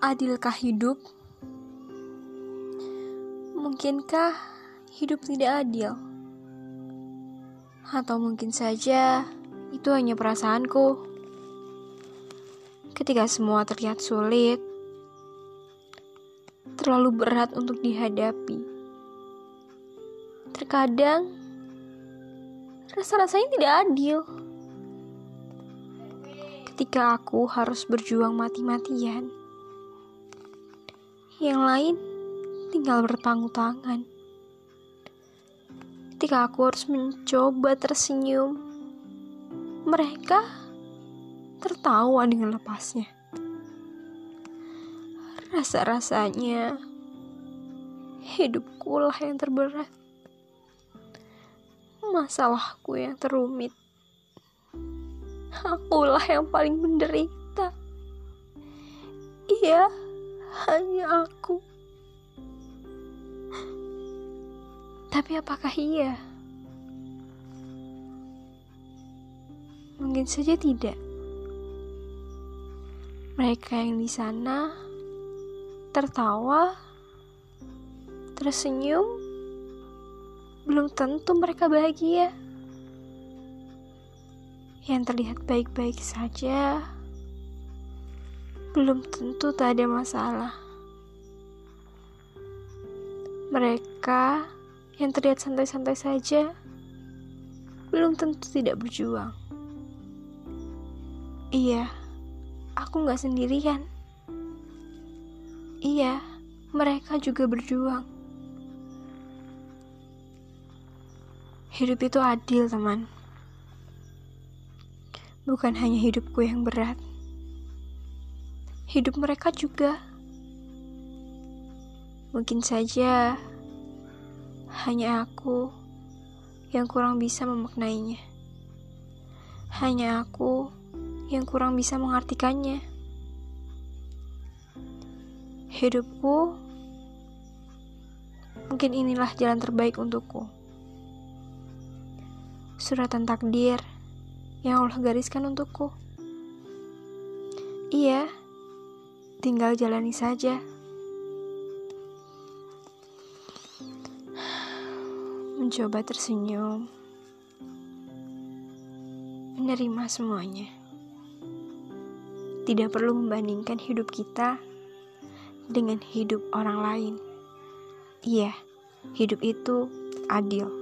Adilkah hidup? Mungkinkah hidup tidak adil? Atau mungkin saja itu hanya perasaanku. Ketika semua terlihat sulit, terlalu berat untuk dihadapi. Terkadang rasa-rasanya tidak adil. Ketika aku harus berjuang mati-matian yang lain tinggal bertanggung tangan. Ketika aku harus mencoba tersenyum, mereka tertawa dengan lepasnya. Rasa-rasanya hidupku lah yang terberat. Masalahku yang terumit. Akulah yang paling menderita. Iya hanya aku. Tapi apakah iya? Mungkin saja tidak. Mereka yang di sana tertawa, tersenyum, belum tentu mereka bahagia. Yang terlihat baik-baik saja, belum tentu tak ada masalah. Mereka yang terlihat santai-santai saja belum tentu tidak berjuang. Iya, aku nggak sendirian. Iya, mereka juga berjuang. Hidup itu adil, teman. Bukan hanya hidupku yang berat hidup mereka juga. Mungkin saja hanya aku yang kurang bisa memaknainya. Hanya aku yang kurang bisa mengartikannya. Hidupku mungkin inilah jalan terbaik untukku. Suratan takdir yang Allah gariskan untukku. Iya, tinggal jalani saja. Mencoba tersenyum, menerima semuanya. Tidak perlu membandingkan hidup kita dengan hidup orang lain. Iya, hidup itu adil.